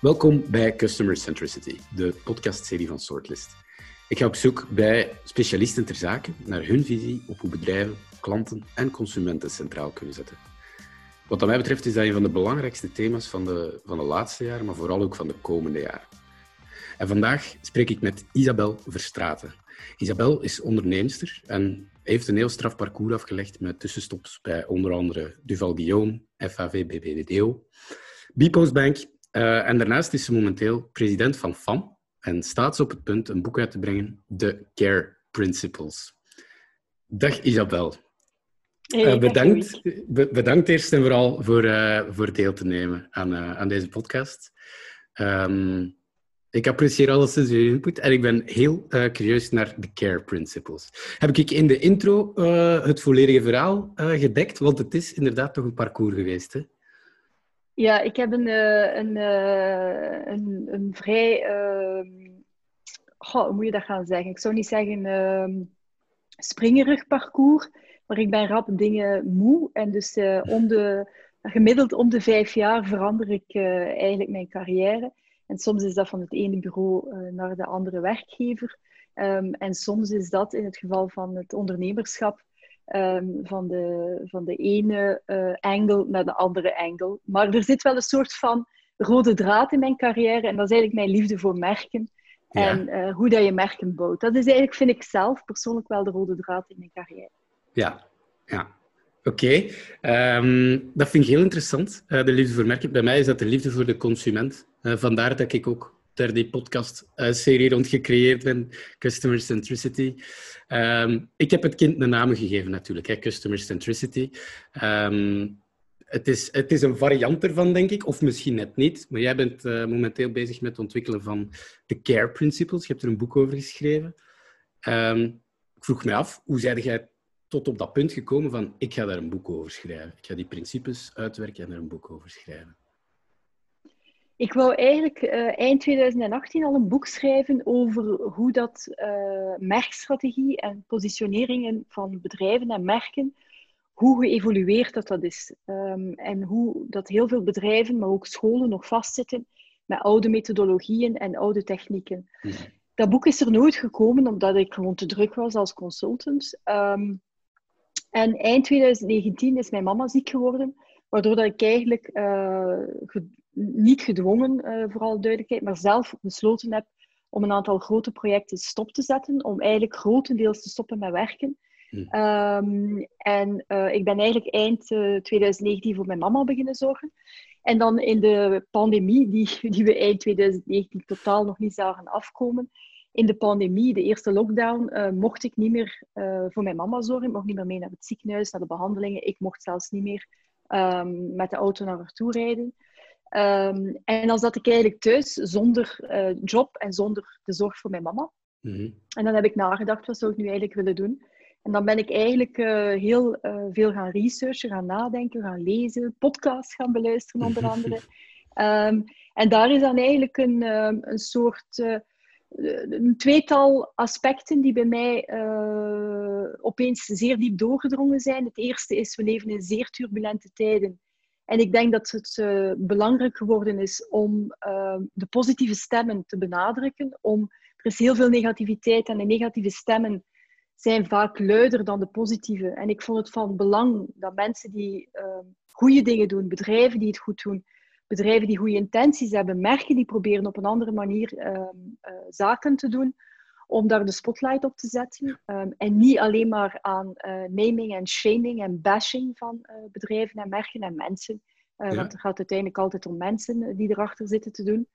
Welkom bij Customer Centricity, de podcastserie van Sortlist. Ik ga op zoek bij specialisten ter zake naar hun visie op hoe bedrijven, klanten en consumenten centraal kunnen zetten. Wat mij betreft is dat een van de belangrijkste thema's van de, van de laatste jaren, maar vooral ook van de komende jaren. En vandaag spreek ik met Isabel Verstraten. Isabel is onderneemster en heeft een heel straf parcours afgelegd met tussenstops bij onder andere Duval Guillaume, FAV BBDO, Bpostbank uh, en daarnaast is ze momenteel president van FAM en staat ze op het punt een boek uit te brengen, The Care Principles. Dag Isabel. Hey, uh, bedankt, be bedankt eerst en vooral voor, uh, voor deel te nemen aan, aan deze podcast. Um, ik apprecieer alles je input en ik ben heel curieus naar de CARE Principles. Heb ik in de intro het volledige verhaal gedekt? Want het is inderdaad toch een parcours geweest, hè? Ja, ik heb een, een, een, een, vrij... Ehm, hoe moet je dat gaan zeggen? Ik zou niet zeggen ehm, springerig parcours, maar ik ben rap dingen moe. En dus om de, gemiddeld om de vijf jaar verander ik eigenlijk mijn carrière. En soms is dat van het ene bureau naar de andere werkgever. Um, en soms is dat in het geval van het ondernemerschap um, van, de, van de ene uh, angle naar de andere angle. Maar er zit wel een soort van rode draad in mijn carrière. En dat is eigenlijk mijn liefde voor merken. Ja. En uh, hoe dat je merken bouwt. Dat is eigenlijk, vind ik zelf persoonlijk wel de rode draad in mijn carrière. Ja, ja. Oké, okay. um, dat vind ik heel interessant, uh, de liefde voor merken. Bij mij is dat de liefde voor de consument. Uh, vandaar dat ik ook daar die podcast-serie rond gecreëerd ben, Customer Centricity. Um, ik heb het kind een naam gegeven natuurlijk, hè, Customer Centricity. Um, het, is, het is een variant ervan, denk ik, of misschien net niet. Maar jij bent uh, momenteel bezig met het ontwikkelen van de CARE Principles. Je hebt er een boek over geschreven. ik vroeg me af, hoe zei jij tot op dat punt gekomen van ik ga daar een boek over schrijven. Ik ga die principes uitwerken en er een boek over schrijven. Ik wou eigenlijk uh, eind 2018 al een boek schrijven over hoe dat uh, merkstrategie en positioneringen van bedrijven en merken, hoe geëvolueerd dat, dat is. Um, en hoe dat heel veel bedrijven, maar ook scholen nog vastzitten met oude methodologieën en oude technieken. Mm. Dat boek is er nooit gekomen omdat ik gewoon te druk was als consultant. Um, en eind 2019 is mijn mama ziek geworden, waardoor dat ik eigenlijk uh, niet gedwongen, uh, vooral duidelijkheid, maar zelf besloten heb om een aantal grote projecten stop te zetten, om eigenlijk grotendeels te stoppen met werken. Hm. Um, en uh, ik ben eigenlijk eind 2019 voor mijn mama beginnen zorgen. En dan in de pandemie, die, die we eind 2019 totaal nog niet zagen afkomen, in de pandemie, de eerste lockdown, uh, mocht ik niet meer voor mijn mama zorgen. Ik mocht niet meer mee naar het ziekenhuis, naar de behandelingen. Ik mocht zelfs niet meer um, met de auto naar haar toe rijden. Um, en dan zat ik eigenlijk thuis zonder uh, job en zonder de zorg voor mijn mama. Mm -hmm. En dan heb ik nagedacht, wat zou ik nu eigenlijk willen doen? En dan ben ik eigenlijk heel veel gaan researchen, gaan nadenken, gaan lezen, podcasts gaan beluisteren onder andere. um, en daar is dan eigenlijk een, een soort een tweetal aspecten die bij mij uh, opeens zeer diep doorgedrongen zijn. Het eerste is, we leven in zeer turbulente tijden. En ik denk dat het uh, belangrijk geworden is om de positieve stemmen te benadrukken. Om, er is heel veel negativiteit en de negatieve stemmen zijn vaak luider dan de positieve. En ik vond het van belang dat mensen die goede dingen doen, bedrijven die het goed doen, bedrijven die goede intenties hebben, merken die proberen op een andere manier uh, uh, zaken te doen, om daar de spotlight op te zetten. Um, en niet alleen maar aan uh, naming en shaming en bashing van eh, bedrijven en merken en mensen. Ja. Want het gaat uiteindelijk altijd om mensen die erachter zitten te doen.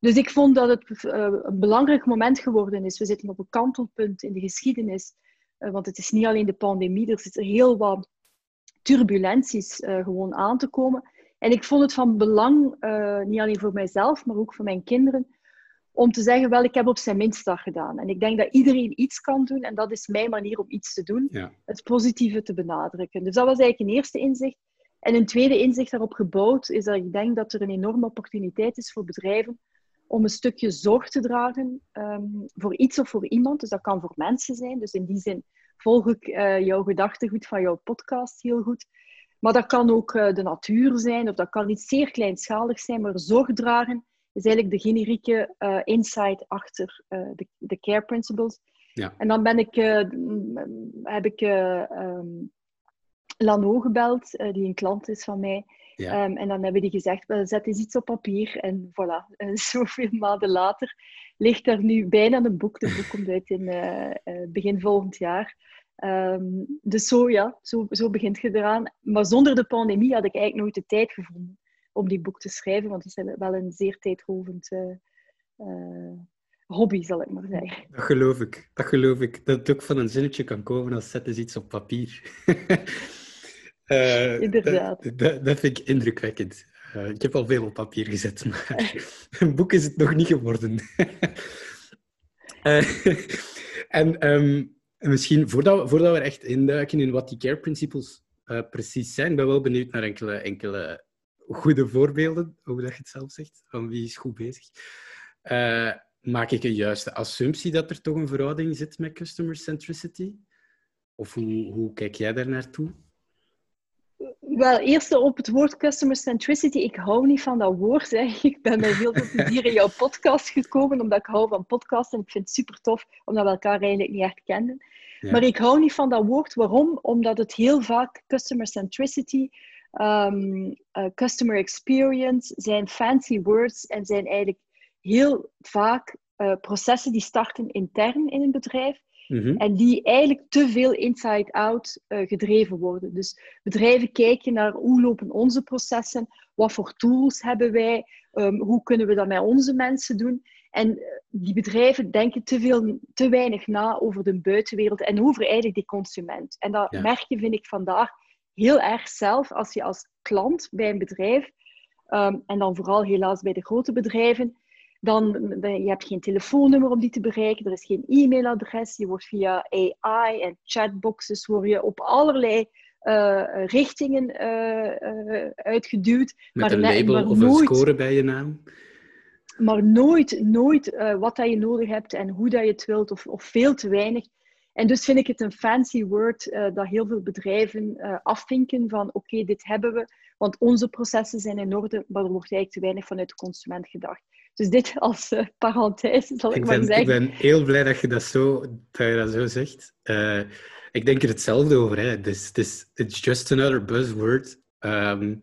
Dus ik vond dat het een belangrijk moment geworden is. We zitten op een kantelpunt in de geschiedenis. want het is niet alleen de pandemie, er zitten heel wat turbulenties gewoon aan te komen. En ik vond het van belang, uh, niet alleen voor mijzelf, maar ook voor mijn kinderen, om te zeggen, wel, ik heb op zijn minst dat gedaan. En ik denk dat iedereen iets kan doen, en dat is mijn manier om iets te doen, ja. het positieve te benadrukken. Dus dat was eigenlijk een eerste inzicht. En een tweede inzicht daarop gebouwd is dat ik denk dat er een enorme opportuniteit is voor bedrijven om een stukje zorg te dragen um, voor iets of voor iemand. Dus dat kan voor mensen zijn. Dus in die zin volg ik uh, jouw gedachtegoed van jouw podcast heel goed. Maar dat kan ook uh, de natuur zijn, of dat kan iets zeer kleinschaligs zijn, maar zorg dragen is eigenlijk de generieke uh, insight achter de, de care principles. Ja. En dan ben ik, heb ik um, Lano gebeld, die een klant is van mij. Ja. Um, en dan hebben die gezegd, zet eens iets op papier. En voilà, zoveel maanden later ligt er nu bijna een boek. De boek komt uit in begin volgend jaar. Um, dus zo, ja, zo, zo begint je eraan. Maar zonder de pandemie had ik eigenlijk nooit de tijd gevonden om die boek te schrijven, want het is wel een zeer tijdrovend hobby, zal ik maar zeggen. Dat geloof ik, dat geloof ik. Dat het ook van een zinnetje kan komen als zet eens iets op papier. Uh, Inderdaad. Dat, dat, vind ik indrukwekkend. Ik heb al veel op papier gezet, maar een boek is het nog niet geworden. en um, misschien, voordat we, voordat we echt induiken in wat die care principles precies zijn, ben wel benieuwd naar enkele, enkele goede voorbeelden, hoe dat je het zelf zegt, van wie is goed bezig. maak ik een juiste assumptie dat er toch een verhouding zit met customer centricity? Of hoe, hoe kijk jij daar naartoe? Wel, eerst op het woord customer centricity. Ik hou niet van dat woord. Hè. Ik ben met heel veel plezier in jouw podcast gekomen, omdat ik hou van podcasts en ik vind het super tof, omdat we elkaar eigenlijk niet echt kenden. Maar ik hou niet van dat woord. Waarom? Omdat het heel vaak customer centricity, um, customer experience zijn fancy words en zijn eigenlijk heel vaak uh, processen die starten intern in een bedrijf Mhm. En die eigenlijk te veel inside-out uh, gedreven worden. Dus bedrijven kijken naar hoe lopen onze processen, wat voor tools hebben wij, um, hoe kunnen we dat met onze mensen doen. En eh, die bedrijven denken te, veel, te weinig na over de buitenwereld en over eigenlijk die consument. En dat merk je, vind ik, vandaag heel erg zelf als je als klant bij een bedrijf, um, en dan vooral helaas bij de grote bedrijven, dan, je hebt geen telefoonnummer om die te bereiken, er is geen e-mailadres, je wordt via AI en chatboxes word je op allerlei uh, richtingen uh, uh, uitgeduwd. Met maar een label maar of nooit, een score bij je naam? Maar nooit, nooit wat dat je nodig hebt en hoe dat je het wilt, of, of veel te weinig. En dus vind ik het een fancy word dat heel veel bedrijven afvinken van oké, dit hebben we, want onze processen zijn in orde, maar er wordt eigenlijk te weinig vanuit de consument gedacht. Dus dit als uh, parenthese, zal ik, ik maar zeggen. Ik ben heel blij dat je dat zo, dat je dat zo zegt. Uh, ik denk er hetzelfde over. Hè. This, this, it's just another buzzword. Um,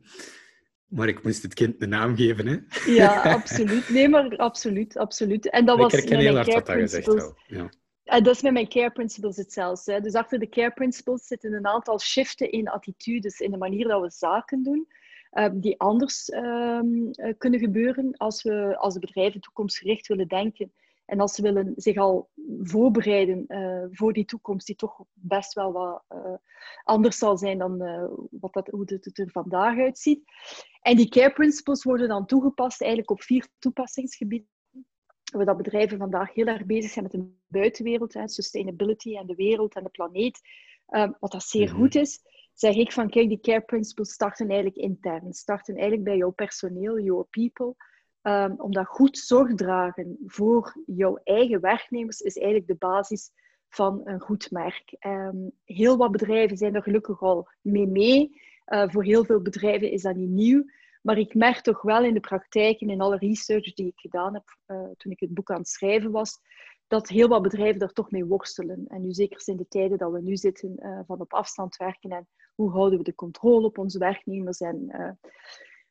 maar ik moest het kind de naam geven. Hè? Ja, absoluut. Nee, maar absoluut. absoluut. En dat was ik herken heel hard wat dat gezegd ja. En dat is met mijn care principles hetzelfde. Dus achter de care principles zitten een aantal shiften in attitudes, in de manier dat we zaken doen. Ehm, die anders ehm, eh, kunnen gebeuren als, we, als de bedrijven toekomstgericht willen denken. En als ze willen zich al voorbereiden uh, voor die toekomst, die toch best wel wat uh, anders zal zijn dan wat dat, hoe het er vandaag uitziet. En die care principles worden dan toegepast eigenlijk op vier toepassingsgebieden. Waar dat bedrijven vandaag heel erg bezig zijn met de buitenwereld, hè, sustainability en de wereld en de planeet. Ehm, wat dat zeer mhm. goed is zeg ik van kijk, die care principles starten eigenlijk intern. Starten eigenlijk bij jouw personeel, your people. Um, omdat goed zorg dragen voor jouw eigen werknemers is eigenlijk de basis van een goed merk. Um, heel wat bedrijven zijn er gelukkig al mee mee. Uh, voor heel veel bedrijven is dat niet nieuw. Maar ik merk toch wel in de praktijk en in alle research die ik gedaan heb uh, toen ik het boek aan het schrijven was, dat heel wat bedrijven daar toch mee worstelen. En nu zeker in de tijden dat we nu zitten uh, van op afstand werken en hoe houden we de controle op onze werknemers. En, uh,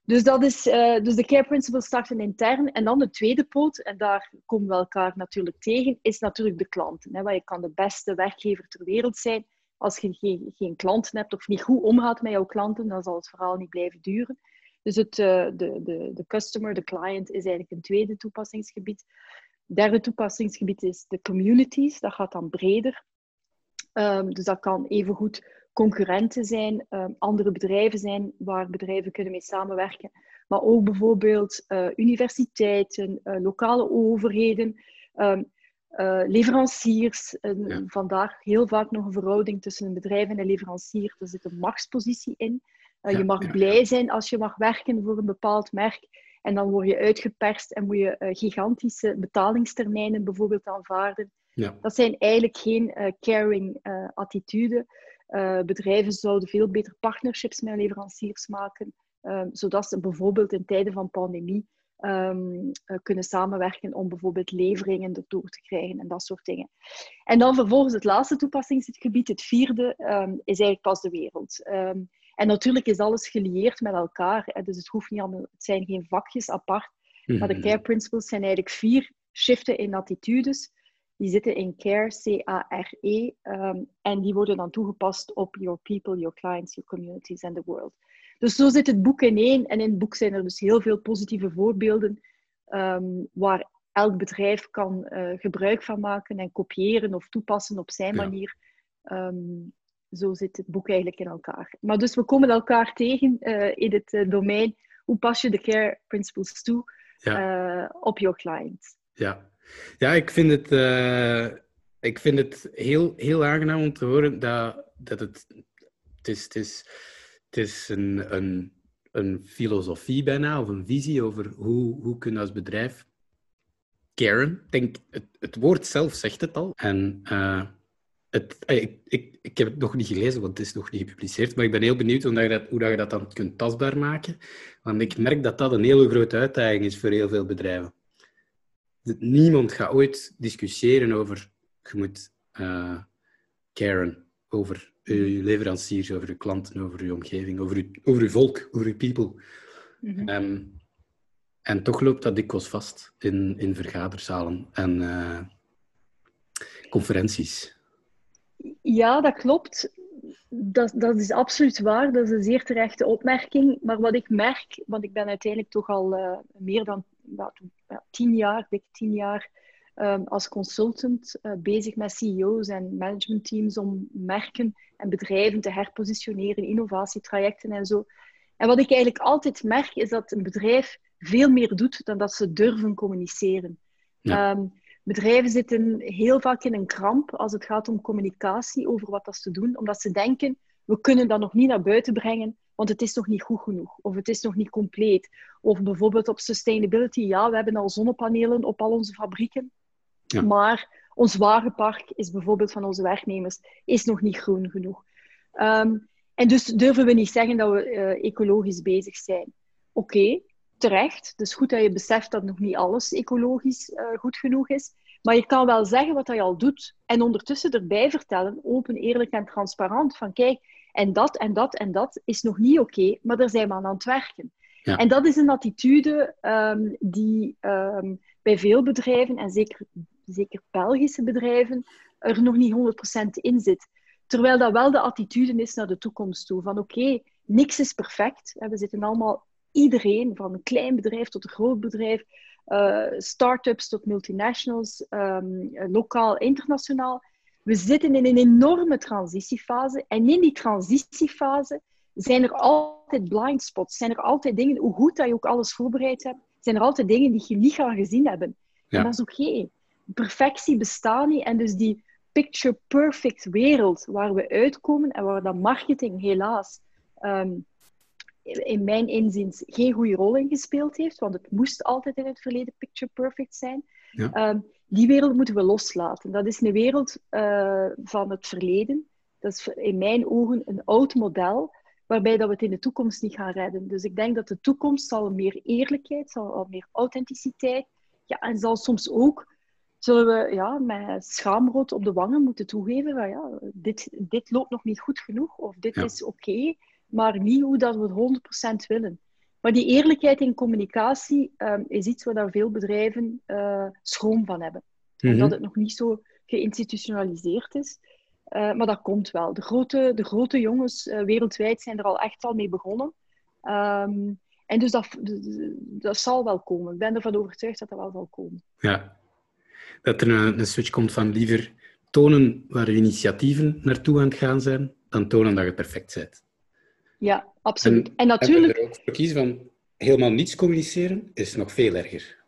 dus, dat is, uh, dus de care principles starten intern. En dan de tweede poot, en daar komen we elkaar natuurlijk tegen, is natuurlijk de klanten. Hè, want je kan de beste werkgever ter wereld zijn. Als je geen, geen klanten hebt of niet goed omgaat met jouw klanten, dan zal het verhaal niet blijven duren. Dus het, de, de, de customer, de client, is eigenlijk een tweede toepassingsgebied derde toepassingsgebied is de communities. Dat gaat dan breder. Um, dus dat kan evengoed concurrenten zijn, um, andere bedrijven zijn waar bedrijven kunnen mee samenwerken. Maar ook bijvoorbeeld uh, universiteiten, uh, lokale overheden, um, uh, leveranciers. Ja. Vandaag heel vaak nog een verhouding tussen een bedrijf en een leverancier. Er zit een machtspositie in. Ja, je mag ja, blij zijn als je mag werken voor een bepaald merk. En dan word je uitgeperst en moet je gigantische betalingstermijnen bijvoorbeeld aanvaarden. Ja. Dat zijn eigenlijk geen uh, caring uh, attitudes. Bedrijven zouden veel beter partnerships met leveranciers maken, zodat ze bijvoorbeeld in tijden van pandemie um, kunnen samenwerken om bijvoorbeeld leveringen erdoor te krijgen en dat soort dingen. En dan vervolgens het laatste toepassingsgebied, het vierde, um, is eigenlijk pas de wereld. En natuurlijk is alles gelieerd met elkaar, hè, dus het, hoeft niet allemaal, het zijn geen vakjes apart, maar de mhm. care principles zijn eigenlijk vier shiften in attitudes. Die zitten in CARE, C-A-R-E, en die worden dan toegepast op your people, your clients, your communities and the world. Dus zo zit het boek in één. En in het boek zijn er dus heel veel positieve voorbeelden um, waar elk bedrijf kan uh, gebruik van maken en kopiëren of toepassen op zijn manier. Um, zo zit het boek eigenlijk in elkaar. Maar dus we komen elkaar tegen uh, in het uh, domein. Hoe pas je de care principles toe ja. op your client? Ja. Ja, ik vind het, ik vind het heel, heel aangenaam om te horen dat, dat het, het is... Het is het is een, een, een filosofie bijna, of een visie over hoe, hoe kun je als bedrijf caren. denk, het, woord zelf zegt het al. En uh, het, eh, ik, ik, ik heb het nog niet gelezen, want het is nog niet gepubliceerd, maar ik ben heel benieuwd hoe, dat, hoe dat je dat dan kunt tastbaar maken. Want ik merk dat dat een hele grote uitdaging is voor heel veel bedrijven. Niemand gaat ooit discussiëren over, je moet uh, caren, over uw leveranciers, over uw klanten, over uw omgeving, over uw, over volk, over uw people. Mhm. Ehm, en toch loopt dat dikwijls vast in, in vergaderzalen en uh, conferenties. Ja, dat klopt. Dat, dat is absoluut waar. Dat is een zeer terechte opmerking. Maar wat ik merk, want ik ben uiteindelijk toch al uh, meer dan tien jaar, dik tien jaar um, als consultant uh, bezig met CEO's en managementteams om merken en bedrijven te herpositioneren, innovatietrajecten en zo. En wat ik eigenlijk altijd merk, is dat een bedrijf veel meer doet dan dat ze durven communiceren. Ehm, bedrijven zitten heel vaak in een kramp als het gaat om communicatie over wat dat ze doen, omdat ze denken, we kunnen dat nog niet naar buiten brengen, want het is nog niet goed genoeg, of het is nog niet compleet. Of bijvoorbeeld op sustainability, ja, we hebben al zonnepanelen op al onze fabrieken, ja. maar ons wagenpark is bijvoorbeeld van onze werknemers is nog niet groen genoeg. Ehm, en dus durven we niet zeggen dat we uh, ecologisch bezig zijn. Oké, terecht. Het is goed dat je beseft dat nog niet alles ecologisch uh, goed genoeg is. Maar je kan wel zeggen wat je al doet. En ondertussen erbij vertellen, open, eerlijk en transparant, van kijk, en dat en dat en dat is nog niet oké, maar daar zijn we aan aan het werken. Ja. En dat is een attitude um, die um, bij veel bedrijven, en zeker zeker Belgische bedrijven, er nog niet 100% in zit. Terwijl dat wel de attitude is naar de toekomst toe. Van oké, niks is perfect. We zitten allemaal, iedereen, van een klein bedrijf tot een groot bedrijf, uh, start-ups tot multinationals, um, lokaal, internationaal. We zitten in een enorme transitiefase. En in die transitiefase zijn er altijd blind spots. Zijn er altijd dingen, hoe goed dat je ook alles voorbereid hebt, zijn er altijd dingen die je niet gaat gezien hebben. Ja. En dat is oké perfectie bestaat niet. En dus die picture-perfect wereld waar we uitkomen en waar dat marketing helaas ehm, in mijn inziens geen goede rol in gespeeld heeft, want het moest altijd in het verleden picture-perfect zijn. Ehm, die wereld moeten we loslaten. Dat is een wereld uh, van het verleden. Dat is in mijn ogen een oud model, waarbij dat we het in de toekomst niet gaan redden. Dus ik denk dat de toekomst zal meer eerlijkheid, zal meer authenticiteit, ja, en zal soms ook zullen we ja, met schaamrood op de wangen moeten toegeven van ja, dit, dit loopt nog niet goed genoeg of dit is oké, maar niet hoe dat we het 100% willen. Maar die eerlijkheid in communicatie um, is iets waar veel bedrijven uh, schroom van hebben. Mm Omdat het nog niet zo geïnstitutionaliseerd is. Uh, maar dat komt wel. De grote, de grote jongens uh, wereldwijd zijn er al echt al mee begonnen. Um, en dus dat, dat zal wel komen. Ik ben ervan overtuigd dat dat wel zal komen. Ja, dat er een, een switch komt van liever tonen waar je initiatieven naartoe aan het gaan zijn, dan tonen dat je perfect bent. Ja, absoluut. En, en natuurlijk... En er ook voor kiezen van helemaal niets communiceren, is nog veel erger.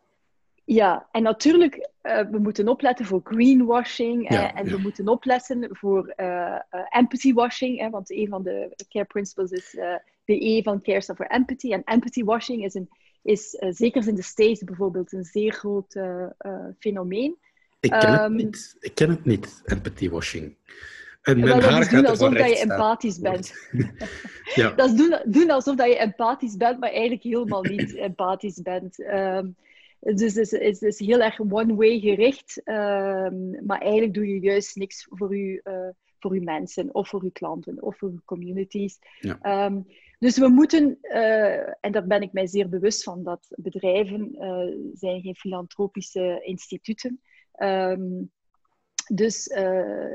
Ja, en natuurlijk, uh, we moeten opletten voor greenwashing en we moeten opletten voor uh, empathy washing, want een van de care principles is de E van care voor empathy. En empathy washing is een is zeker in de States bijvoorbeeld een zeer groot fenomeen. Ik ken, um, het ehm, niet. ik ken het niet, empathy washing. En mijn haar is doen alsof dat je empathisch bent. ja. Dat is doen, doen alsof dat je empathisch bent, maar eigenlijk helemaal niet empathisch bent. Um, dus het is, is, heel erg one-way gericht, um, maar eigenlijk doe je juist niks voor je, uh, voor uw mensen, of voor uw klanten, of voor uw communities. Ja. Um, dus we moeten, uh, en daar ben ik mij zeer bewust van, dat bedrijven uh, zijn geen filantropische instituten um, dus uh,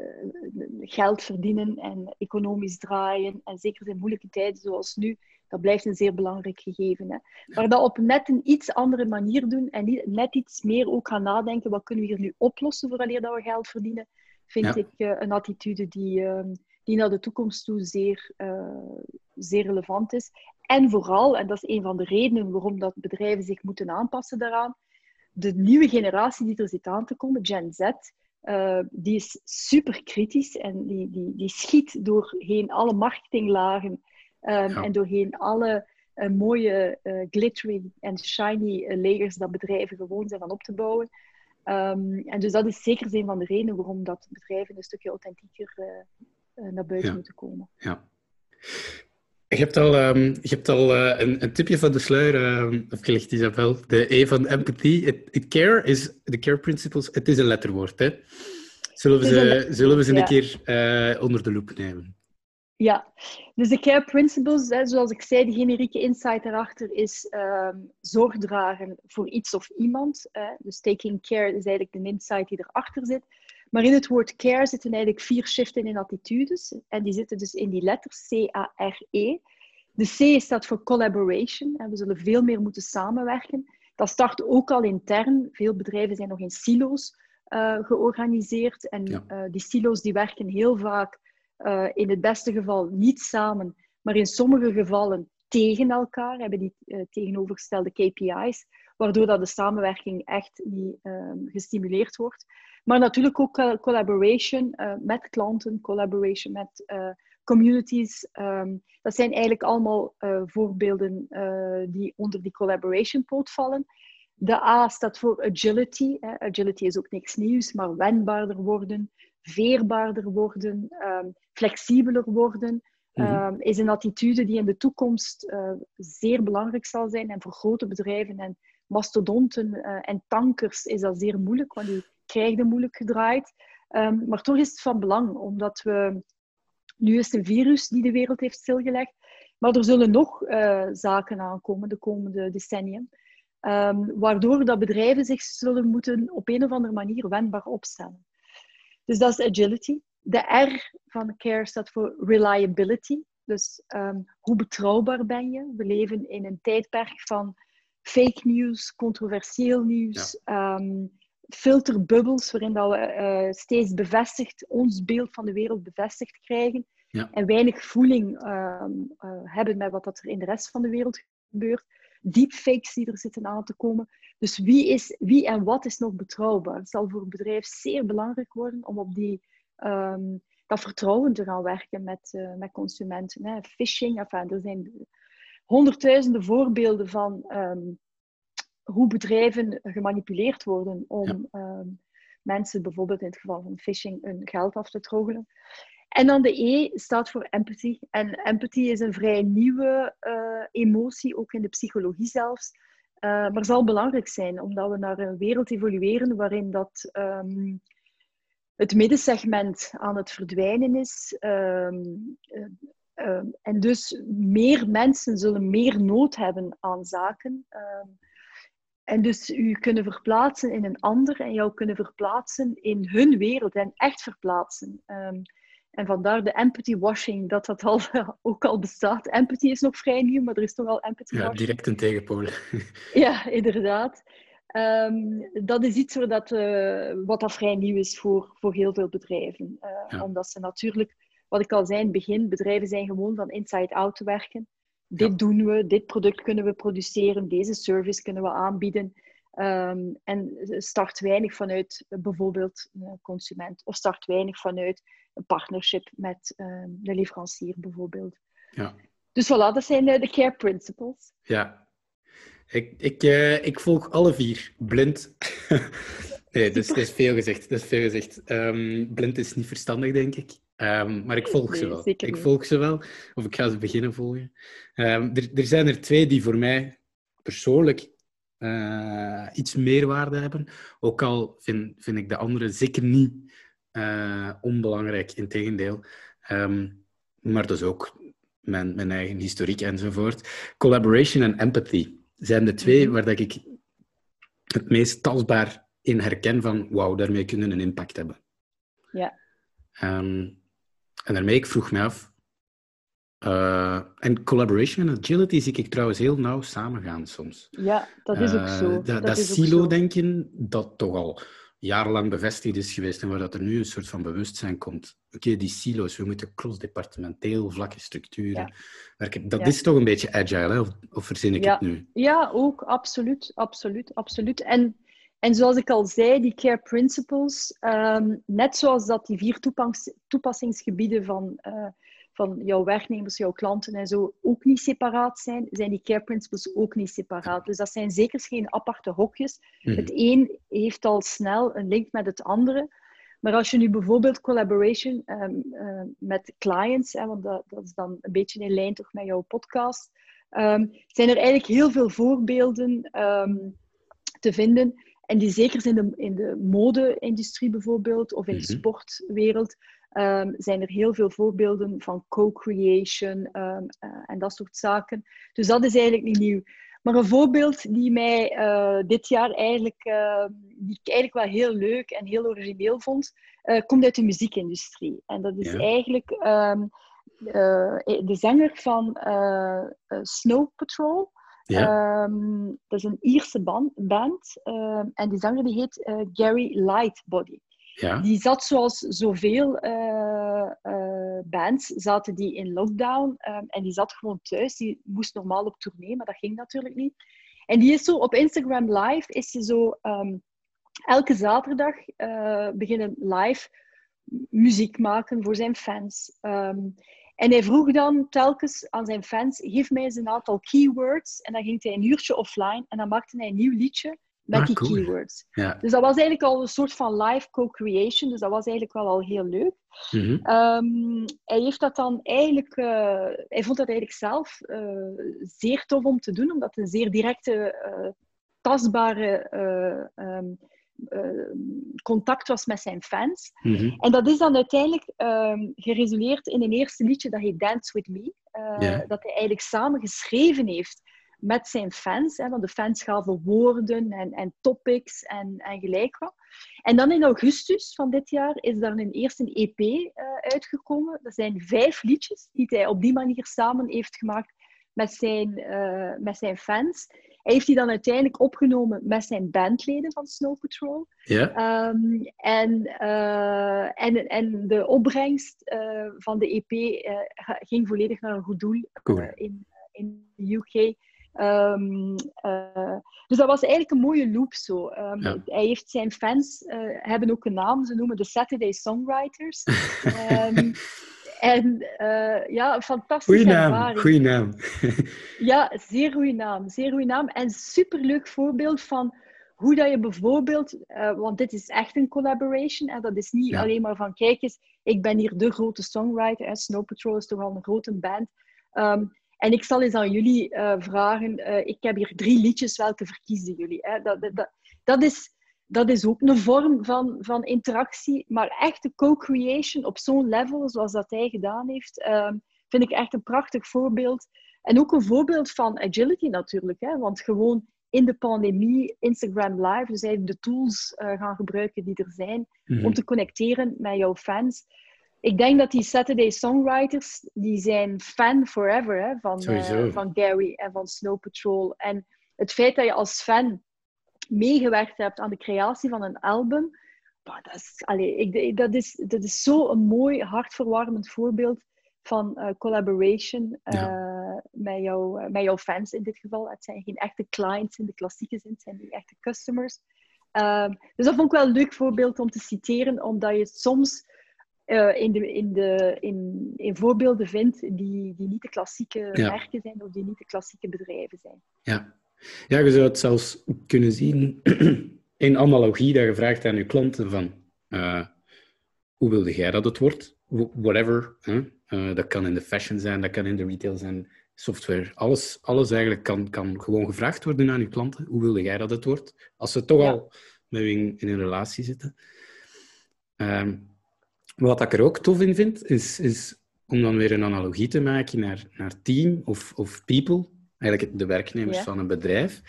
geld verdienen en economisch draaien, en zeker in moeilijke tijden zoals nu, dat blijft een zeer belangrijk gegeven. Hè. Maar dat op net een iets andere manier doen en net iets meer ook gaan nadenken, wat kunnen we hier nu oplossen vooraleer dat we geld verdienen, vind ik uh, een attitude die, uh, die naar de toekomst toe zeer, uh, zeer relevant is. En vooral, en dat is een van de redenen waarom dat bedrijven zich moeten aanpassen daaraan, de nieuwe generatie die er zit aan te komen, Gen Z, uh, die is super kritisch en die, die, die schiet doorheen alle marketinglagen um, ja. en doorheen alle uh, mooie uh, glittery en shiny layers dat bedrijven gewoon zijn van op te bouwen. Um, en dus dat is zeker een van de redenen waarom dat bedrijven een stukje authentieker naar buiten ja. moeten komen. Ja. Je hebt al, um, je hebt al uh, een, een, tipje van de sluier uh, afgelegd, Isabel. De E van empathy. It, it care is, de care principles, het is een letterwoord. Hè? Zullen we ze, zullen we ze een keer uh, onder de loep nemen? Ja, dus de care principles, hè, zoals ik zei, de generieke insight erachter is um, zorg dragen voor iets of iemand. Hè. Dus taking care is eigenlijk de insight die erachter zit. Maar in het woord care zitten eigenlijk vier shiften in attitudes. En die zitten dus in die letters C-A-R-E. De C staat voor collaboration. En we zullen veel meer moeten samenwerken. Dat start ook al intern. Veel bedrijven zijn nog in silo's uh, georganiseerd. En ja. uh, die silo's die werken heel vaak uh, in het beste geval niet samen, maar in sommige gevallen tegen elkaar, hebben die tegenovergestelde KPI's, waardoor dat de samenwerking echt niet gestimuleerd wordt. Maar natuurlijk ook collaboration uh, met klanten, collaboration met uh, communities. Um, dat zijn eigenlijk allemaal uh, voorbeelden die onder die collaboration poot vallen. De A staat voor agility. Hè. Agility is ook niks nieuws, maar wendbaarder worden, veerbaarder worden, um, flexibeler worden. Mm -hmm. um, is een attitude die in de toekomst zeer belangrijk zal zijn. En voor grote bedrijven en mastodonten en tankers is dat zeer moeilijk, want die krijgen moeilijk gedraaid. Um, maar toch is het van belang, omdat we... Nu is het een virus die de wereld heeft stilgelegd, maar er zullen nog uh, zaken aankomen de komende decennia, um, waardoor dat bedrijven zich zullen moeten op een of andere manier wendbaar opstellen. Dus dat is agility. De R van CARE staat voor reliability. Dus um, hoe betrouwbaar ben je? We leven in een tijdperk van fake news, controversieel nieuws, ja. um, filterbubbels waarin dat we uh, steeds bevestigd, ons beeld van de wereld bevestigd krijgen. Ja. En weinig voeling uh, uh, hebben met wat er in de rest van de wereld gebeurt. Deepfakes die er zitten aan te komen. Dus wie, is, wie en wat is nog betrouwbaar? Het zal voor een bedrijf zeer belangrijk worden om op die, um, dat vertrouwen te gaan werken met, met consumenten. Hè. Phishing, enfin, er zijn honderdduizenden voorbeelden van um, hoe bedrijven gemanipuleerd worden om ja. um, mensen, bijvoorbeeld in het geval van phishing, hun geld af te troggelen. En dan de E staat voor empathy. En empathy is een vrij nieuwe uh, emotie, ook in de psychologie zelfs. Uh, maar zal belangrijk zijn, omdat we naar een wereld evolueren waarin dat, um, het middensegment aan het verdwijnen is. Um, uh, en dus meer mensen zullen meer nood hebben aan zaken. En dus u kunnen verplaatsen in een ander en jou kunnen verplaatsen in hun wereld en echt verplaatsen. Um, en vandaar de empathy washing, dat dat al, ook al bestaat. Empathy is nog vrij nieuw, maar er is toch al empathy ja, washing. direct een tegenpool. ja, inderdaad. Um, dat is iets waar dat, uh, wat dat vrij nieuw is voor, voor heel veel bedrijven. Uh, ja. Omdat ze natuurlijk, wat ik al zei in het begin, bedrijven zijn gewoon van inside out te werken. Dit ja. doen we, dit product kunnen we produceren, deze service kunnen we aanbieden. Um, en start weinig vanuit bijvoorbeeld een consument of start weinig vanuit een partnership met um, de leverancier bijvoorbeeld. Ja. Dus voilà, dat zijn de, de care principles. Ja, ik, ik, uh, ik volg alle vier blind. nee, dus dat is veel gezegd. Dat is veel gezegd. Um, blind is niet verstandig, denk ik. Ehm, maar ik volg ze wel. Ik volg ze wel, of ik ga ze beginnen volgen. Ehm, er, er zijn er twee die voor mij persoonlijk eh, iets meerwaarde hebben. Ook al vind, vind ik de andere zeker niet eh, onbelangrijk, integendeel. Ehm maar dat is ook mijn, mijn eigen historiek enzovoort. Collaboration en empathy zijn de twee Mhm. waar dat ik het meest tastbaar in herken van wauw, daarmee kunnen we een impact hebben. Ja. En daarmee, ik vroeg me af... eh, en collaboration en agility zie ik trouwens heel nauw samengaan soms. Ja, dat is ook Eh, zo. dat dat silo-denken, dat toch al jarenlang bevestigd is geweest en waar dat er nu een soort van bewustzijn komt. Oké, die silo's, we moeten cross-departementeel vlakke structuren Ja. werken. Dat Ja. is toch een beetje agile, hè? Of, of verzin ik Ja. het nu? Ja, ook, absoluut, absoluut, absoluut. En, en zoals ik al zei, die care principles, ehm, net zoals dat die vier toepas- toepassingsgebieden van, eh, van jouw werknemers, jouw klanten en zo ook niet separaat zijn, zijn die care principles ook niet separaat. Dus dat zijn zeker geen aparte hokjes. Mhm. Het een heeft al snel een link met het andere. Maar als je nu bijvoorbeeld collaboration ehm, eh, met clients, hè, want dat, dat is dan een beetje in lijn toch met jouw podcast, ehm, zijn er eigenlijk heel veel voorbeelden te vinden. En die zeker in de, in de mode-industrie bijvoorbeeld, of in de Mhm. sportwereld, ehm, zijn er heel veel voorbeelden van co-creation ehm, eh, en dat soort zaken. Dus dat is eigenlijk niet nieuw. Maar een voorbeeld die mij eh, dit jaar eigenlijk, eh, die ik eigenlijk wel heel leuk en heel origineel vond, eh, komt uit de muziekindustrie. En dat is Ja. eigenlijk ehm, de zanger van Snow Patrol. Ja, Ehm, dat is een Ierse ban- band. ehm, en die zanger die heet eh, Gary Lightbody. ja. Die zat zoals zoveel eh, eh, bands, zaten die in lockdown. ehm, en die zat gewoon thuis. Die moest normaal op tournee, maar dat ging natuurlijk niet. En die is zo op Instagram live, is ze zo elke zaterdag beginnen live muziek maken voor zijn fans. En hij vroeg dan telkens aan zijn fans, geef mij eens een aantal keywords. En dan ging hij een uurtje offline en dan maakte hij een nieuw liedje met Ah, die cool. keywords. ja. Dus dat was eigenlijk al een soort van live co-creation. Dus dat was eigenlijk wel al heel leuk. Mhm. Ehm, hij heeft dat dan eigenlijk... eh, hij vond dat eigenlijk zelf eh, zeer tof om te doen, omdat het een zeer directe, eh, tastbare eh, ehm, eh, contact was met zijn fans. Mhm. En dat is dan uiteindelijk ehm geresulteerd in een eerste liedje dat heet Dance With Me. eh. Dat hij eigenlijk samen geschreven heeft met zijn fans. Hè, want de fans gaven woorden en, en topics en, en gelijk wat. En dan in augustus van dit jaar is daar een eerste EP eh, uitgekomen. Dat zijn vijf liedjes die hij op die manier samen heeft gemaakt met zijn, eh, met zijn fans. Hij heeft die dan uiteindelijk opgenomen met zijn bandleden van Snow Patrol. Ja, Ehm, en, eh, en, en de opbrengst eh, van de EP ging volledig naar een goed doel Cool. in, in de UK. Ehm, eh, dus dat was eigenlijk een mooie loop zo. Ehm, Ja. Hij heeft zijn fans hebben ook een naam, ze noemen de Saturday Songwriters. en eh, ja, een fantastische goeie naam, ervaring. goeie naam. Ja, zeer goede naam. Zeer goede naam. En superleuk voorbeeld van hoe dat je bijvoorbeeld, eh, want dit is echt een collaboration. En dat is niet Ja. alleen maar van, kijk eens, ik ben hier de grote songwriter. Hè. Snow Patrol is toch al een grote band. Ehm, en ik zal eens aan jullie eh, vragen, ik heb hier drie liedjes, welke verkiezen jullie? Hè? Dat, dat, dat, dat is, dat is ook een vorm van, van interactie, maar echte co-creation op zo'n level, zoals dat hij gedaan heeft, ehm, vind ik echt een prachtig voorbeeld. En ook een voorbeeld van agility natuurlijk, hè? want gewoon in de pandemie, Instagram Live, dus eigenlijk de tools eh, gaan gebruiken die er zijn Mhm. om te connecteren met jouw fans. Ik denk dat die Saturday Songwriters, die zijn fan forever hè, van, eh, van Gary en van Snow Patrol. En het feit dat je als fan meegewerkt hebt aan de creatie van een album, bah, dat is, allee, ik, dat is, dat is zo'n mooi, hartverwarmend voorbeeld van eh, collaboration eh, met, jou, met jouw fans in dit geval. Het zijn geen echte clients in de klassieke zin, het zijn niet echte customers. Ehm, dus dat vond ik wel een leuk voorbeeld om te citeren, omdat je het soms eh, in, de, in, de, in, in voorbeelden vindt die, die niet de klassieke Ja. merken zijn of die niet de klassieke bedrijven zijn. Ja. Ja, je zou het zelfs kunnen zien in analogie dat je vraagt aan je klanten van eh, hoe wilde jij dat het wordt? whatever. Eh, dat kan in de fashion zijn, dat kan in de retail zijn, software. Alles, alles eigenlijk kan, kan gewoon gevraagd worden aan je klanten. Hoe wilde jij dat het wordt? Als ze toch al met je in, in, een relatie zitten. Ehm, wat ik er ook tof in vind, is, is om dan weer een analogie te maken naar, naar team of, of people, eigenlijk de werknemers van een bedrijf,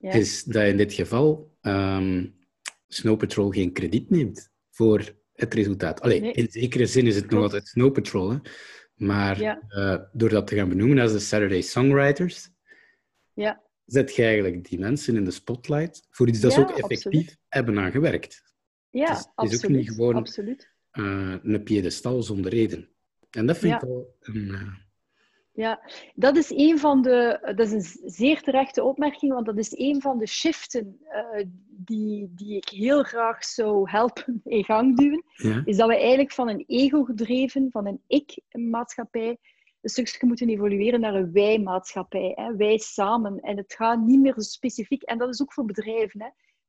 is dat in dit geval um, Snow Patrol geen krediet neemt voor het resultaat. Allee, in zekere zin is het nog altijd Snow Patrol, hè? maar uh, door dat te gaan benoemen als de Saturday Songwriters, ja. zet je eigenlijk die mensen in de spotlight voor iets dat ze ook effectief hebben aan gewerkt. Ja, het is, absoluut. is ook niet gewoon absoluut. Uh, een piedestal zonder reden. En dat vind ik wel een... Ja, dat is een van de... Dat is een zeer terechte opmerking, want dat is een van de shiften uh, die, die ik heel graag zou helpen in gang duwen. Ja. Is dat we eigenlijk van een ego-gedreven, van een ik-maatschappij, een stukje moeten evolueren naar een wij-maatschappij. Hè? Wij samen. En het gaat niet meer zo specifiek... En dat is ook voor bedrijven. Hè?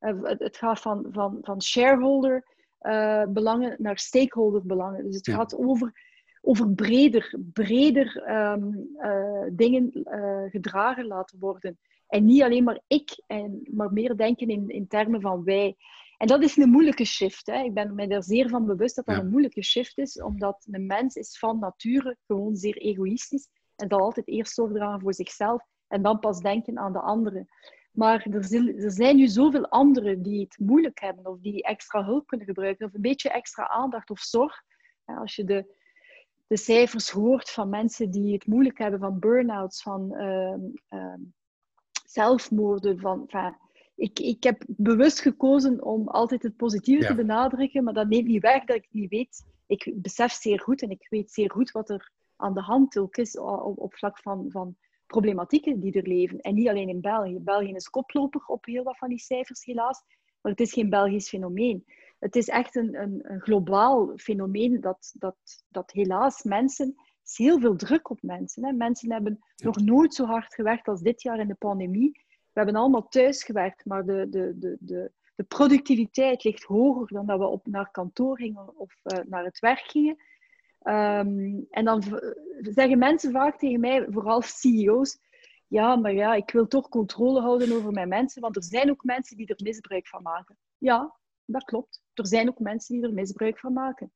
Het, het gaat van, van, van shareholder... Uh, belangen naar stakeholder belangen. Dus het Ja. gaat over over breder, breder um, uh, dingen uh, gedragen laten worden. En niet alleen maar ik, en, maar meer denken in, in termen van wij. En dat is een moeilijke shift. Hè. Ik ben me er zeer van bewust dat dat Ja. een moeilijke shift is, omdat een mens is van nature gewoon zeer egoïstisch en zal altijd eerst zorg dragen voor zichzelf en dan pas denken aan de anderen. Maar er, er zijn nu zoveel anderen die het moeilijk hebben of die extra hulp kunnen gebruiken of een beetje extra aandacht of zorg. Als je de, de cijfers hoort van mensen die het moeilijk hebben, van burn-outs, van ehm, ehm, zelfmoorden. Van, enfin, ik, ik heb bewust gekozen om altijd het positieve Ja. te benadrukken, maar dat neemt niet weg dat ik niet weet. Ik besef zeer goed en ik weet zeer goed wat er aan de hand ook is op, op vlak van, van problematieken die er leven. En niet alleen in België. België is koploper op heel wat van die cijfers, helaas. Maar het is geen Belgisch fenomeen. Het is echt een, een, een globaal fenomeen dat, dat, dat helaas mensen... Is heel veel druk op mensen. Hè. Mensen hebben nog nooit zo hard gewerkt als dit jaar in de pandemie. We hebben allemaal thuis gewerkt, maar de, de, de, de, de productiviteit ligt hoger dan dat we op, naar kantoor gingen of uh, naar het werk gingen. Um, en dan zeggen mensen vaak tegen mij, vooral CEO's, ja, maar ja, ik wil toch controle houden over mijn mensen, want er zijn ook mensen die er misbruik van maken. Ja, dat klopt. Er zijn ook mensen die er misbruik van maken.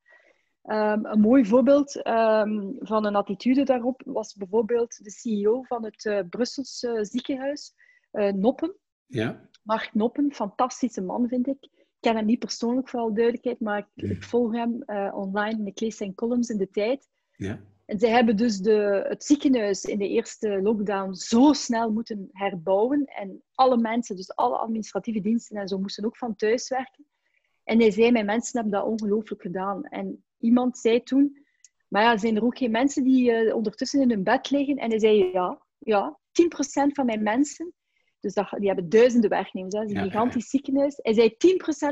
Um, een mooi voorbeeld um, van een attitude daarop was bijvoorbeeld de CEO van het uh, Brusselse uh, ziekenhuis, uh, Noppen. Ja. Mark Noppen, fantastische man vind ik. Ik ken hem niet persoonlijk voor alle duidelijkheid, maar ik, ik volg hem uh, online en ik lees zijn columns in de tijd. Ja. En zij hebben dus de, het ziekenhuis in de eerste lockdown zo snel moeten herbouwen. En alle mensen, dus alle administratieve diensten en zo, moesten ook van thuis werken. En hij zei, mijn mensen hebben dat ongelooflijk gedaan. En iemand zei toen, maar ja, zijn er ook geen mensen die uh, ondertussen in hun bed liggen? En hij zei, ja, ja 10% van mijn mensen, dus dat, die hebben duizenden werknemers, dat is een Ja, gigantisch ja. ziekenhuis. Hij zei, 10%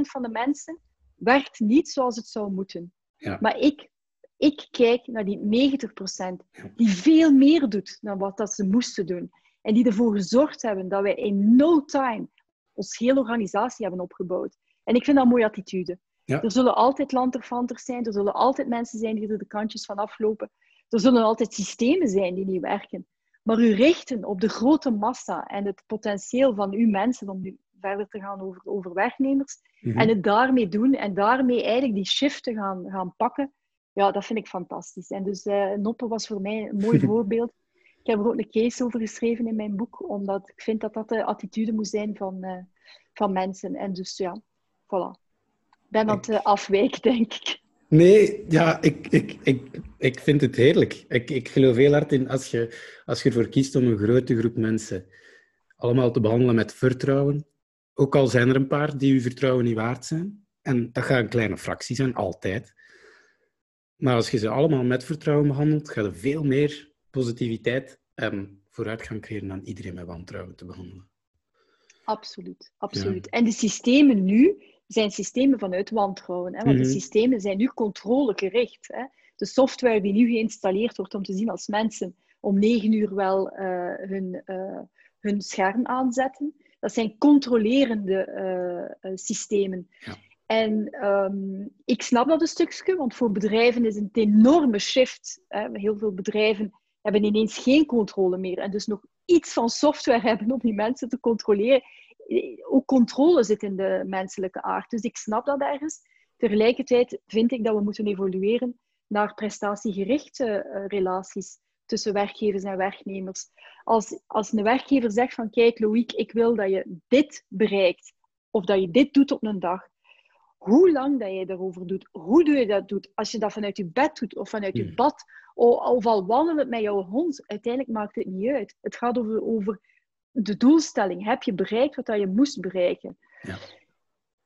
van de mensen werkt niet zoals het zou moeten. Ja. Maar ik, ik kijk naar die 90%, die veel meer doet dan wat dat ze moesten doen. En die ervoor gezorgd hebben dat wij in no time ons hele organisatie hebben opgebouwd. En ik vind dat een mooie attitude. Ja. Er zullen altijd lanterfanters zijn, er zullen altijd mensen zijn die er de kantjes van aflopen. Er zullen altijd systemen zijn die niet werken. Maar u richten op de grote massa en het potentieel van uw mensen om nu verder te gaan over, over werknemers. Mhm. Mm -hmm. En het daarmee doen en daarmee eigenlijk die shift te gaan, gaan pakken. Ja, dat vind ik fantastisch. En dus uh, Noppe was voor mij een mooi voorbeeld. Ik heb er ook een case over geschreven in mijn boek, omdat ik vind dat dat de attitude moet zijn van, uh, van mensen. En dus ja, voilà. Ik ben aan het uh, afwijken, denk ik. Nee, ja, ik, ik, ik, ik vind het heerlijk. Ik, ik geloof heel hard in als je, als je ervoor kiest om een grote groep mensen allemaal te behandelen met vertrouwen. Ook al zijn er een paar die uw vertrouwen niet waard zijn. En dat gaat een kleine fractie zijn, altijd. Maar als je ze allemaal met vertrouwen behandelt, gaat er veel meer positiviteit en vooruitgang creëren dan iedereen met wantrouwen te behandelen. Absoluut, absoluut. Ja. En de systemen nu zijn systemen vanuit wantrouwen. Hè? Want Mhm. de systemen zijn nu controlegericht. Hè? De software die nu geïnstalleerd wordt om te zien als mensen om negen uur wel uh, hun, uh, hun scherm aanzetten, dat zijn controlerende uh, systemen. Ja. En ehm, ik snap dat een stukje, want voor bedrijven is het een enorme shift. Hè. Heel veel bedrijven hebben ineens geen controle meer en dus nog iets van software hebben om die mensen te controleren. Ook controle zit in de menselijke aard. Dus ik snap dat ergens. Tegelijkertijd vind ik dat we moeten evolueren naar prestatiegerichte uh, relaties tussen werkgevers en werknemers. Als, als een werkgever zegt van kijk Loïc, ik wil dat je dit bereikt of dat je dit doet op een dag, hoe lang dat je daarover doet, hoe doe je dat doet, als je dat vanuit je bed doet of vanuit je hmm. bad, of, al wandelen met jouw hond, uiteindelijk maakt het niet uit. Het gaat over, over de doelstelling. Heb je bereikt wat dat je moest bereiken? Ja.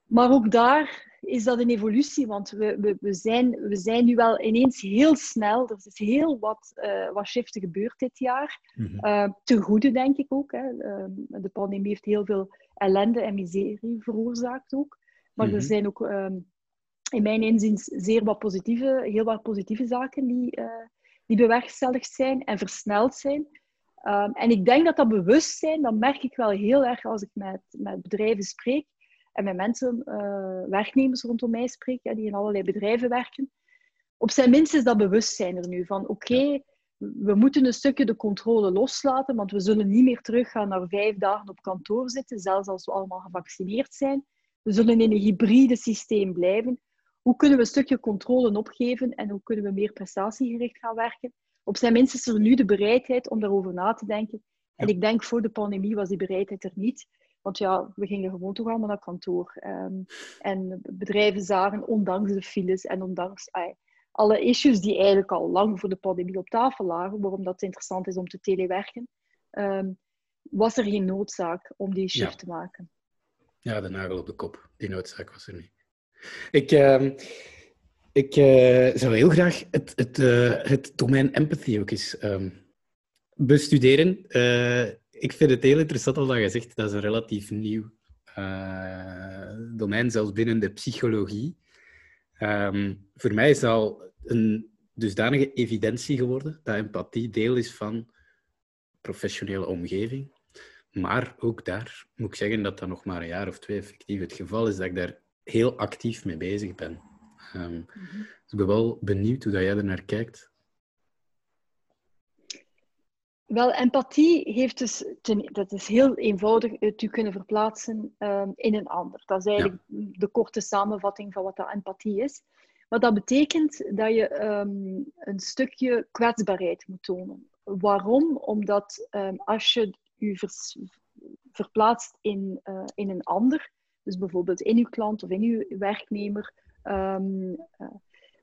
Maar ook daar is dat een evolutie, want we, we, we, zijn, we zijn nu wel ineens heel snel. Er is heel wat, uh, wat shiften gebeurd dit jaar. Mm ten goede, denk ik ook. Hè. Ehm, de pandemie heeft heel veel ellende en miserie veroorzaakt ook. Maar er mhm. zijn ook ehm, in mijn inziens zeer wat positieve, heel wat positieve zaken die, die bewerkstelligd zijn en versneld zijn. Ehm, en ik denk dat dat bewustzijn, dat merk ik wel heel erg als ik met, met bedrijven spreek en met mensen, uh, werknemers rondom mij spreek, die in allerlei bedrijven werken. Op zijn minst is dat bewustzijn er nu van oké, we moeten een stukje de controle loslaten, want we zullen niet meer teruggaan naar vijf dagen op kantoor zitten, zelfs als we allemaal gevaccineerd zijn. We zullen in een hybride systeem blijven. Hoe kunnen we een stukje controle opgeven en hoe kunnen we meer prestatiegericht gaan werken? Op zijn minst is er nu de bereidheid om daarover na te denken. En ik denk voor de pandemie was die bereidheid er niet. Want ja, we gingen gewoon toch allemaal naar kantoor. Ehm, en bedrijven zagen, ondanks de files en ondanks alle issues die eigenlijk al lang voor de pandemie op tafel lagen, waarom dat interessant is om te telewerken, ehm, was er geen noodzaak om die shift te maken. Ja, de nagel op de kop. Die noodzaak was er niet. Ik, uh, ik uh, zou heel graag het, het, uh, het domein empathy ook eens um, bestuderen. Eh, ik vind het heel interessant dat je zegt, dat is een relatief nieuw domein, zelfs binnen de psychologie. Um, voor mij is al een dusdanige evidentie geworden dat empathie deel is van professionele omgeving. Maar ook daar moet ik zeggen dat dat nog maar een jaar of twee effectief het geval is, dat ik daar heel actief mee bezig ben. Um, mm Dus ik ben wel benieuwd hoe dat jij er naar kijkt. Wel, empathie heeft dus, ten, dat is heel eenvoudig het u kunnen verplaatsen um, in een ander. Dat is eigenlijk de korte samenvatting van wat dat empathie is. Maar dat betekent dat je um, een stukje kwetsbaarheid moet tonen. Waarom? Omdat um, als je u verplaatst in, uh, in een ander, dus bijvoorbeeld in uw klant of in uw werknemer, um, uh,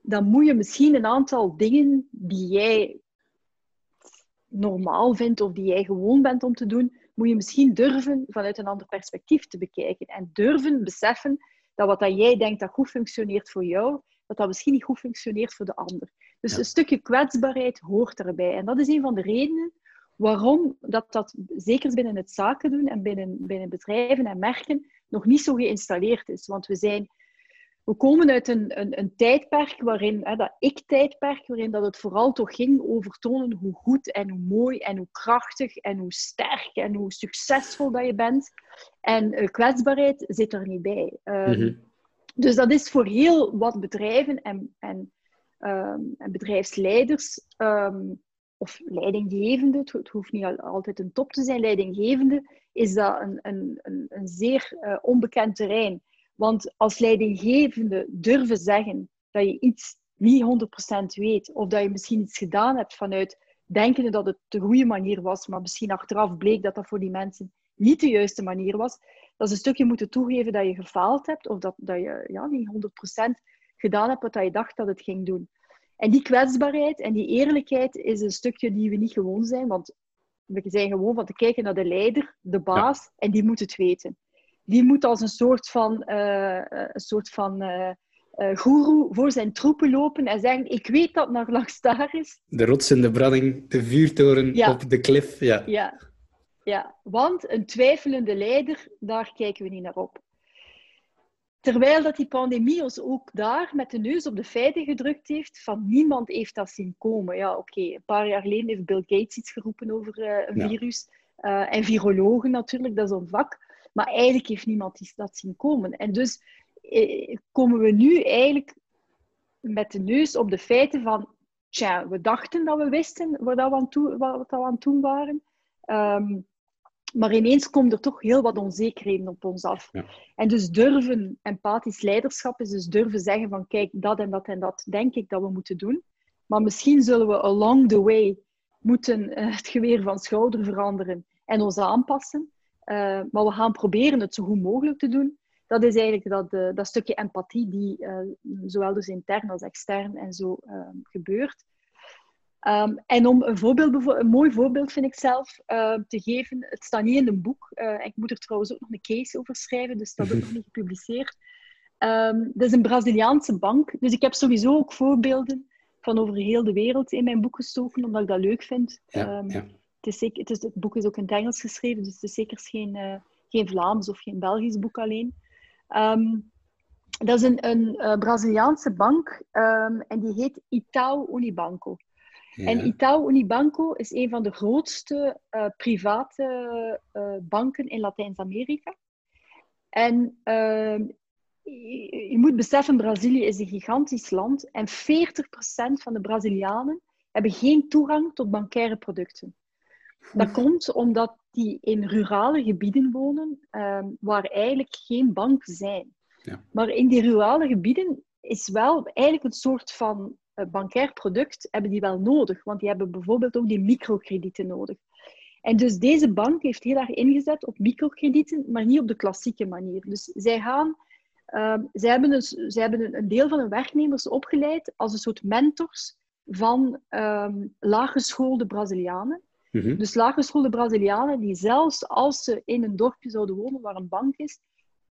dan moet je misschien een aantal dingen die jij normaal vindt of die jij gewoon bent om te doen, moet je misschien durven vanuit een ander perspectief te bekijken. En durven beseffen dat wat dat jij denkt dat goed functioneert voor jou, dat dat misschien niet goed functioneert voor de ander. Dus een stukje kwetsbaarheid hoort erbij. En dat is een van de redenen waarom dat, dat zeker binnen het zaken doen en binnen, binnen bedrijven en merken nog niet zo geïnstalleerd is. Want we, zijn, we komen uit een, een, een tijdperk waarin, hè, dat ik-tijdperk, waarin dat het vooral toch ging over tonen hoe goed en hoe mooi en hoe krachtig en hoe sterk en hoe succesvol dat je bent. En uh, kwetsbaarheid zit er niet bij. Um, mm -hmm. Dus dat is voor heel wat bedrijven en, en, um, en bedrijfsleiders um, of leidinggevende, het, hoeft niet altijd een top te zijn, leidinggevende, is dat een, een, een, een zeer uh, onbekend terrein. Want als leidinggevende durven zeggen dat je iets niet 100% weet, of dat je misschien iets gedaan hebt vanuit denkende dat het de goede manier was, maar misschien achteraf bleek dat dat voor die mensen niet de juiste manier was, dat is een stukje moeten toegeven dat je gefaald hebt, of dat, dat je ja, niet 100% gedaan hebt wat je dacht dat het ging doen. En die kwetsbaarheid en die eerlijkheid is een stukje die we niet gewoon zijn, want we zijn gewoon van te kijken naar de leider, de baas, en die moet het weten. Die moet als een soort van, uh, een soort van uh, uh, goeroe voor zijn troepen lopen en zeggen: Ik weet dat nog langs daar is. De rots in de branding, de vuurtoren op de klif. Ja. ja. Ja, want een twijfelende leider, daar kijken we niet naar op. Terwijl dat die pandemie ons ook daar met de neus op de feiten gedrukt heeft, van niemand heeft dat zien komen. Ja, oké, een paar jaar geleden heeft Bill Gates iets geroepen over een virus. En virologen natuurlijk, dat is een vak. Maar eigenlijk heeft niemand dat zien komen. En dus komen we nu eigenlijk met de neus op de feiten van, tja, we dachten dat we wisten wat, dat we aan, toe, wat we aan het doen waren. Ehm, maar ineens komt er toch heel wat onzekerheden op ons af. Ja. En dus durven, empathisch leiderschap is dus durven zeggen van kijk, dat en dat en dat denk ik dat we moeten doen. Maar misschien zullen we along the way moeten uh, het geweer van schouder veranderen en ons aanpassen. Uh, maar we gaan proberen het zo goed mogelijk te doen. Dat is eigenlijk dat, uh, dat stukje empathie die zowel dus intern als extern en zo gebeurt. Um, en om een, voorbeeld, een mooi voorbeeld, vind ik zelf, uh, te geven. Het staat niet in een boek. Ik moet er trouwens ook nog een case over schrijven, dus dat is nog niet gepubliceerd. Um, dat is een Braziliaanse bank. Dus ik heb sowieso ook voorbeelden van over heel de wereld in mijn boek gestoken, omdat ik dat leuk vind. Ja, um, ja. Het, is zeker, het, is, het, boek is ook in het Engels geschreven, dus het is zeker geen, uh, geen Vlaams of geen Belgisch boek alleen. dat is een, een uh, Braziliaanse bank en die heet Itaú Unibanco. En Itaú Unibanco is een van de grootste uh, private banken in Latijns-Amerika. En uh, je, je, moet beseffen, Brazilië is een gigantisch land en 40% van de Brazilianen hebben geen toegang tot bankaire producten. Dat komt omdat die in rurale gebieden wonen, ehm, waar eigenlijk geen banken zijn. Ja. Maar in die rurale gebieden is wel eigenlijk een soort van bankair product hebben die wel nodig, want die hebben bijvoorbeeld ook die microkredieten nodig. En dus deze bank heeft heel erg ingezet op microkredieten, maar niet op de klassieke manier. Dus zij gaan, um, zij hebben, dus, zij hebben een deel van hun werknemers opgeleid als een soort mentors van um, laaggeschoolde Brazilianen. Mm Dus laaggeschoolde Brazilianen die zelfs als ze in een dorpje zouden wonen waar een bank is,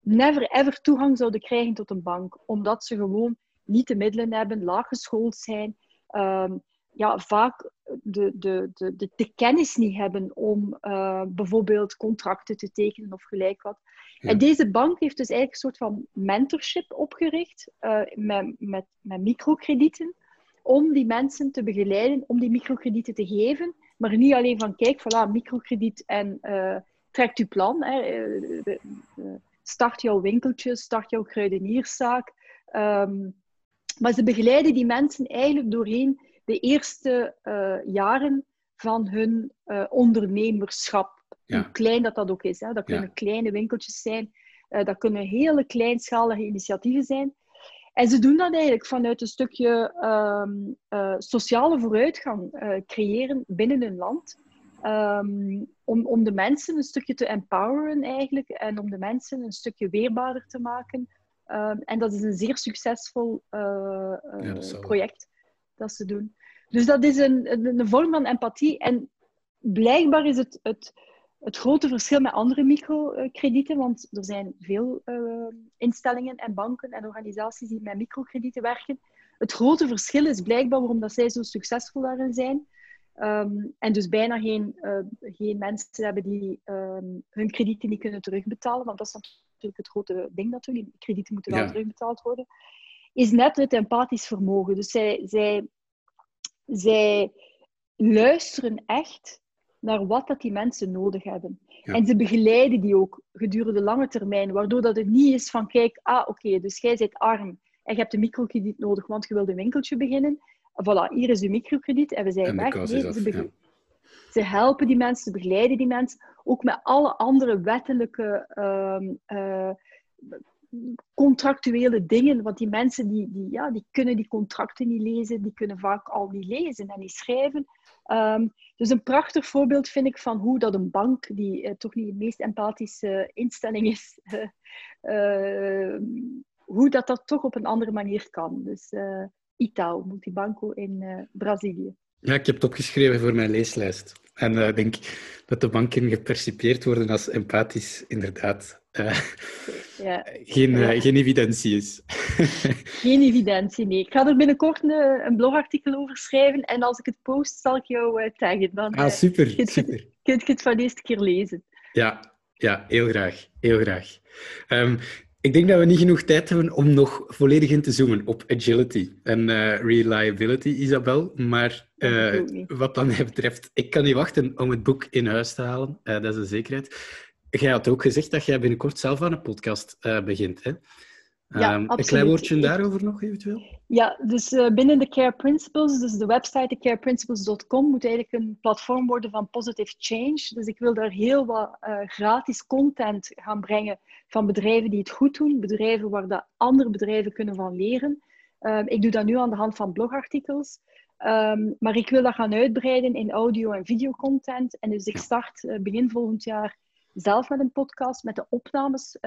never ever toegang zouden krijgen tot een bank, omdat ze gewoon niet de middelen hebben, laag geschoold zijn, um, ja, vaak de, de, de, de, de, kennis niet hebben om uh, bijvoorbeeld contracten te tekenen of gelijk wat. Ja. En deze bank heeft dus eigenlijk een soort van mentorship opgericht uh, met, met, met microkredieten, om die mensen te begeleiden, om die microkredieten te geven. Maar niet alleen van, kijk, voilà, microkrediet en uh, trekt uw plan. Hè, start jouw winkeltje, start jouw kruidenierszaak. Um, maar ze begeleiden die mensen eigenlijk doorheen de eerste uh, jaren van hun ondernemerschap. Ja. Hoe klein dat dat ook is. Hè. Dat kunnen ja. kleine winkeltjes zijn. Dat kunnen hele kleinschalige initiatieven zijn. En ze doen dat eigenlijk vanuit een stukje um, sociale vooruitgang creëren binnen hun land. Um, om, om de mensen een stukje te empoweren eigenlijk. En om de mensen een stukje weerbaarder te maken Um, en dat is een zeer succesvol uh, ja, project dat ze doen. Dus dat is een, een, een, vorm van empathie. En blijkbaar is het, het, het grote verschil met andere microkredieten, want er zijn veel uh, instellingen en banken en organisaties die met microkredieten werken. Het grote verschil is blijkbaar waarom dat zij zo succesvol daarin zijn. Um, en dus bijna geen, geen mensen hebben die um, hun kredieten niet kunnen terugbetalen, want dat is natuurlijk het grote ding natuurlijk, die kredieten moeten wel ja. terugbetaald worden, is net het empathisch vermogen. Dus zij, zij, zij luisteren echt naar wat dat die mensen nodig hebben. Ja. En ze begeleiden die ook gedurende lange termijn, waardoor dat het niet is van, kijk, ah, oké, okay, dus jij bent arm en je hebt een microkrediet nodig, want je wilt een winkeltje beginnen. Voilà, hier is uw microkrediet en we zijn weg. Nee, ze, ja. ze helpen die mensen, ze begeleiden die mensen ook met alle andere wettelijke uh, uh, contractuele dingen. Want die mensen die, die, ja, die kunnen die contracten niet lezen, die kunnen vaak al niet lezen en niet schrijven. Um, dus een prachtig voorbeeld vind ik van hoe dat een bank, die uh, toch niet de meest empathische instelling is, uh, hoe dat dat toch op een andere manier kan. Dus uh, Itaú, Multibanco in Brazilië. Ja, ik heb het opgeschreven voor mijn leeslijst. En ik uh, denk dat de banken gepercipieerd worden als empathisch, inderdaad. Uh, ja. geen, uh, ja. geen evidentie is. geen evidentie, nee. Ik ga er binnenkort een, een, blogartikel over schrijven en als ik het post, zal ik jou taggen. Dan, ah, super, kun, super. Kun je het van de eerste keer lezen. Ja, ja heel graag. Heel graag. Um, ik denk dat we niet genoeg tijd hebben om nog volledig in te zoomen op agility en uh, reliability, Isabel. Maar uh, wat dan mij betreft, ik kan niet wachten om het boek in huis te halen. Uh, dat is een zekerheid. Jij had ook gezegd dat jij binnenkort zelf aan een podcast begint. Hè? Ja, Ehm, een klein woordje daarover nog eventueel? Ja, dus eh, binnen de Care Principles, dus de website thecareprinciples.com, moet eigenlijk een platform worden van positive change. Dus ik wil daar heel wat eh, gratis content gaan brengen van bedrijven die het goed doen, bedrijven waar de andere bedrijven kunnen van leren. Ehm, ik doe dat nu aan de hand van blogartikels. Ehm, maar ik wil dat gaan uitbreiden in audio- en videocontent. En dus ik start eh, begin volgend jaar zelf met een podcast, met de opnames.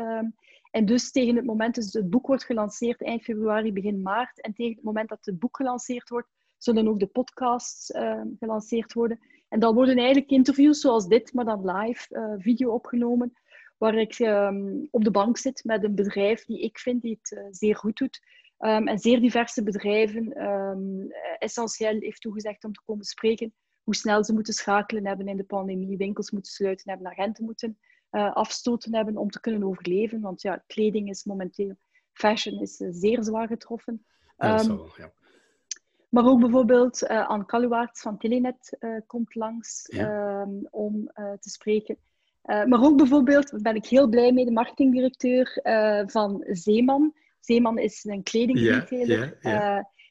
En dus tegen het moment, dus het boek wordt gelanceerd eind februari, begin maart. En tegen het moment dat het boek gelanceerd wordt, zullen ook de podcasts ehm, gelanceerd worden. En dan worden eigenlijk interviews zoals dit, maar dan live, eh, video opgenomen. Waar ik ehm, op de bank zit met een bedrijf die ik vind die het eh, zeer goed doet. Ehm, en zeer diverse bedrijven. ehm, essentieel heeft toegezegd om te komen spreken. Hoe snel ze moeten schakelen hebben in de pandemie. Winkels moeten sluiten hebben, agenten moeten eh, afstoten hebben om te kunnen overleven. Want ja, kleding is momenteel, fashion is eh, zeer zwaar getroffen. Ja, dat Ehm, zal wel, ja. maar ook bijvoorbeeld uh, Anne Kaluwaerts van Telenet uh, komt langs Ja. um, om uh, te spreken. Uh, maar ook bijvoorbeeld, daar ben ik heel blij mee, de marketingdirecteur uh, van Zeeman. Zeeman is een kledingretailer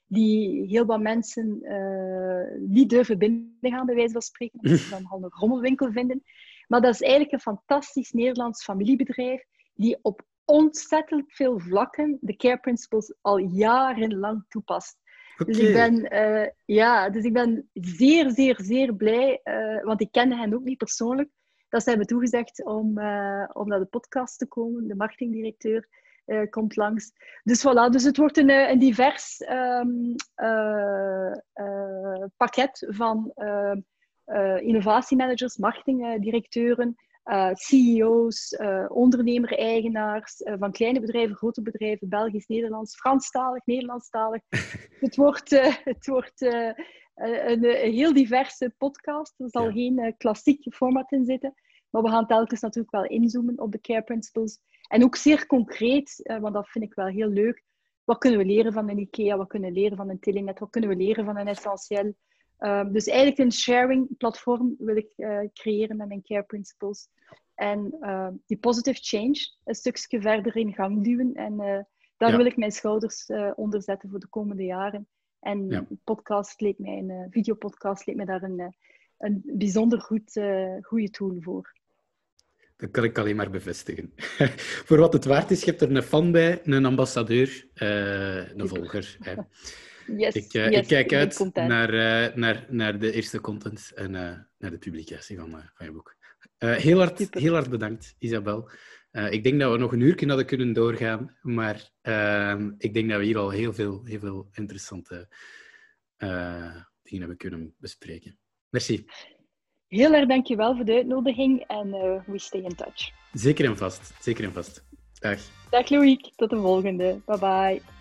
die heel wat mensen uh, niet durven binnengaan, bij wijze van spreken, omdat ze dan al een rommelwinkel vinden. Maar dat is eigenlijk een fantastisch Nederlands familiebedrijf die op ontzettend veel vlakken de care principles al jarenlang toepast. Okay. Dus ik ben, uh, ja, dus ik ben zeer, zeer, zeer blij, uh, want ik kende hen ook niet persoonlijk, dat ze hebben toegezegd om, uh, om naar de podcast te komen. De marketingdirecteur komt langs. Dus voilà, dus het wordt een, een divers um, pakket van innovatiemanagers, marketingdirecteuren, uh, CEO's, uh, ondernemer-eigenaars van kleine bedrijven, grote bedrijven, Belgisch, Nederlands, Franstalig, Nederlandstalig. het wordt, het wordt een, een, heel diverse podcast. Er zal ja. geen klassiek format in zitten. Maar we gaan telkens natuurlijk wel inzoomen op de care principles. En ook zeer concreet, want dat vind ik wel heel leuk. Wat kunnen we leren van een IKEA? Wat kunnen we leren van een Telenet? Wat kunnen we leren van een Essentiel? Um, dus eigenlijk een sharing platform wil ik uh, creëren met mijn care principles. En uh, die positive change een stukje verder in gang duwen. En uh, daar ja. wil ik mijn schouders onder zetten voor de komende jaren. En ja. podcast leek mij, een videopodcast leek mij daar een, een bijzonder goed, goede tool voor. Dat kan ik alleen maar bevestigen. voor wat het waard is, je hebt er een fan bij, een ambassadeur, een volger. Hè. Yes, ik, yes, ik kijk uit naar, uh, naar, naar de eerste content en uh, naar de publicatie van, van je boek. heel, hard, heel hard bedankt, Isabel. ik denk dat we nog een uur hadden kunnen doorgaan, maar ehm, ik denk dat we hier al heel veel, heel veel interessante dingen hebben kunnen bespreken. Merci. Heel erg dankjewel voor de uitnodiging en we stay in touch. Zeker en vast, zeker en vast. Dag. Dag Loïc, tot de volgende. Bye bye.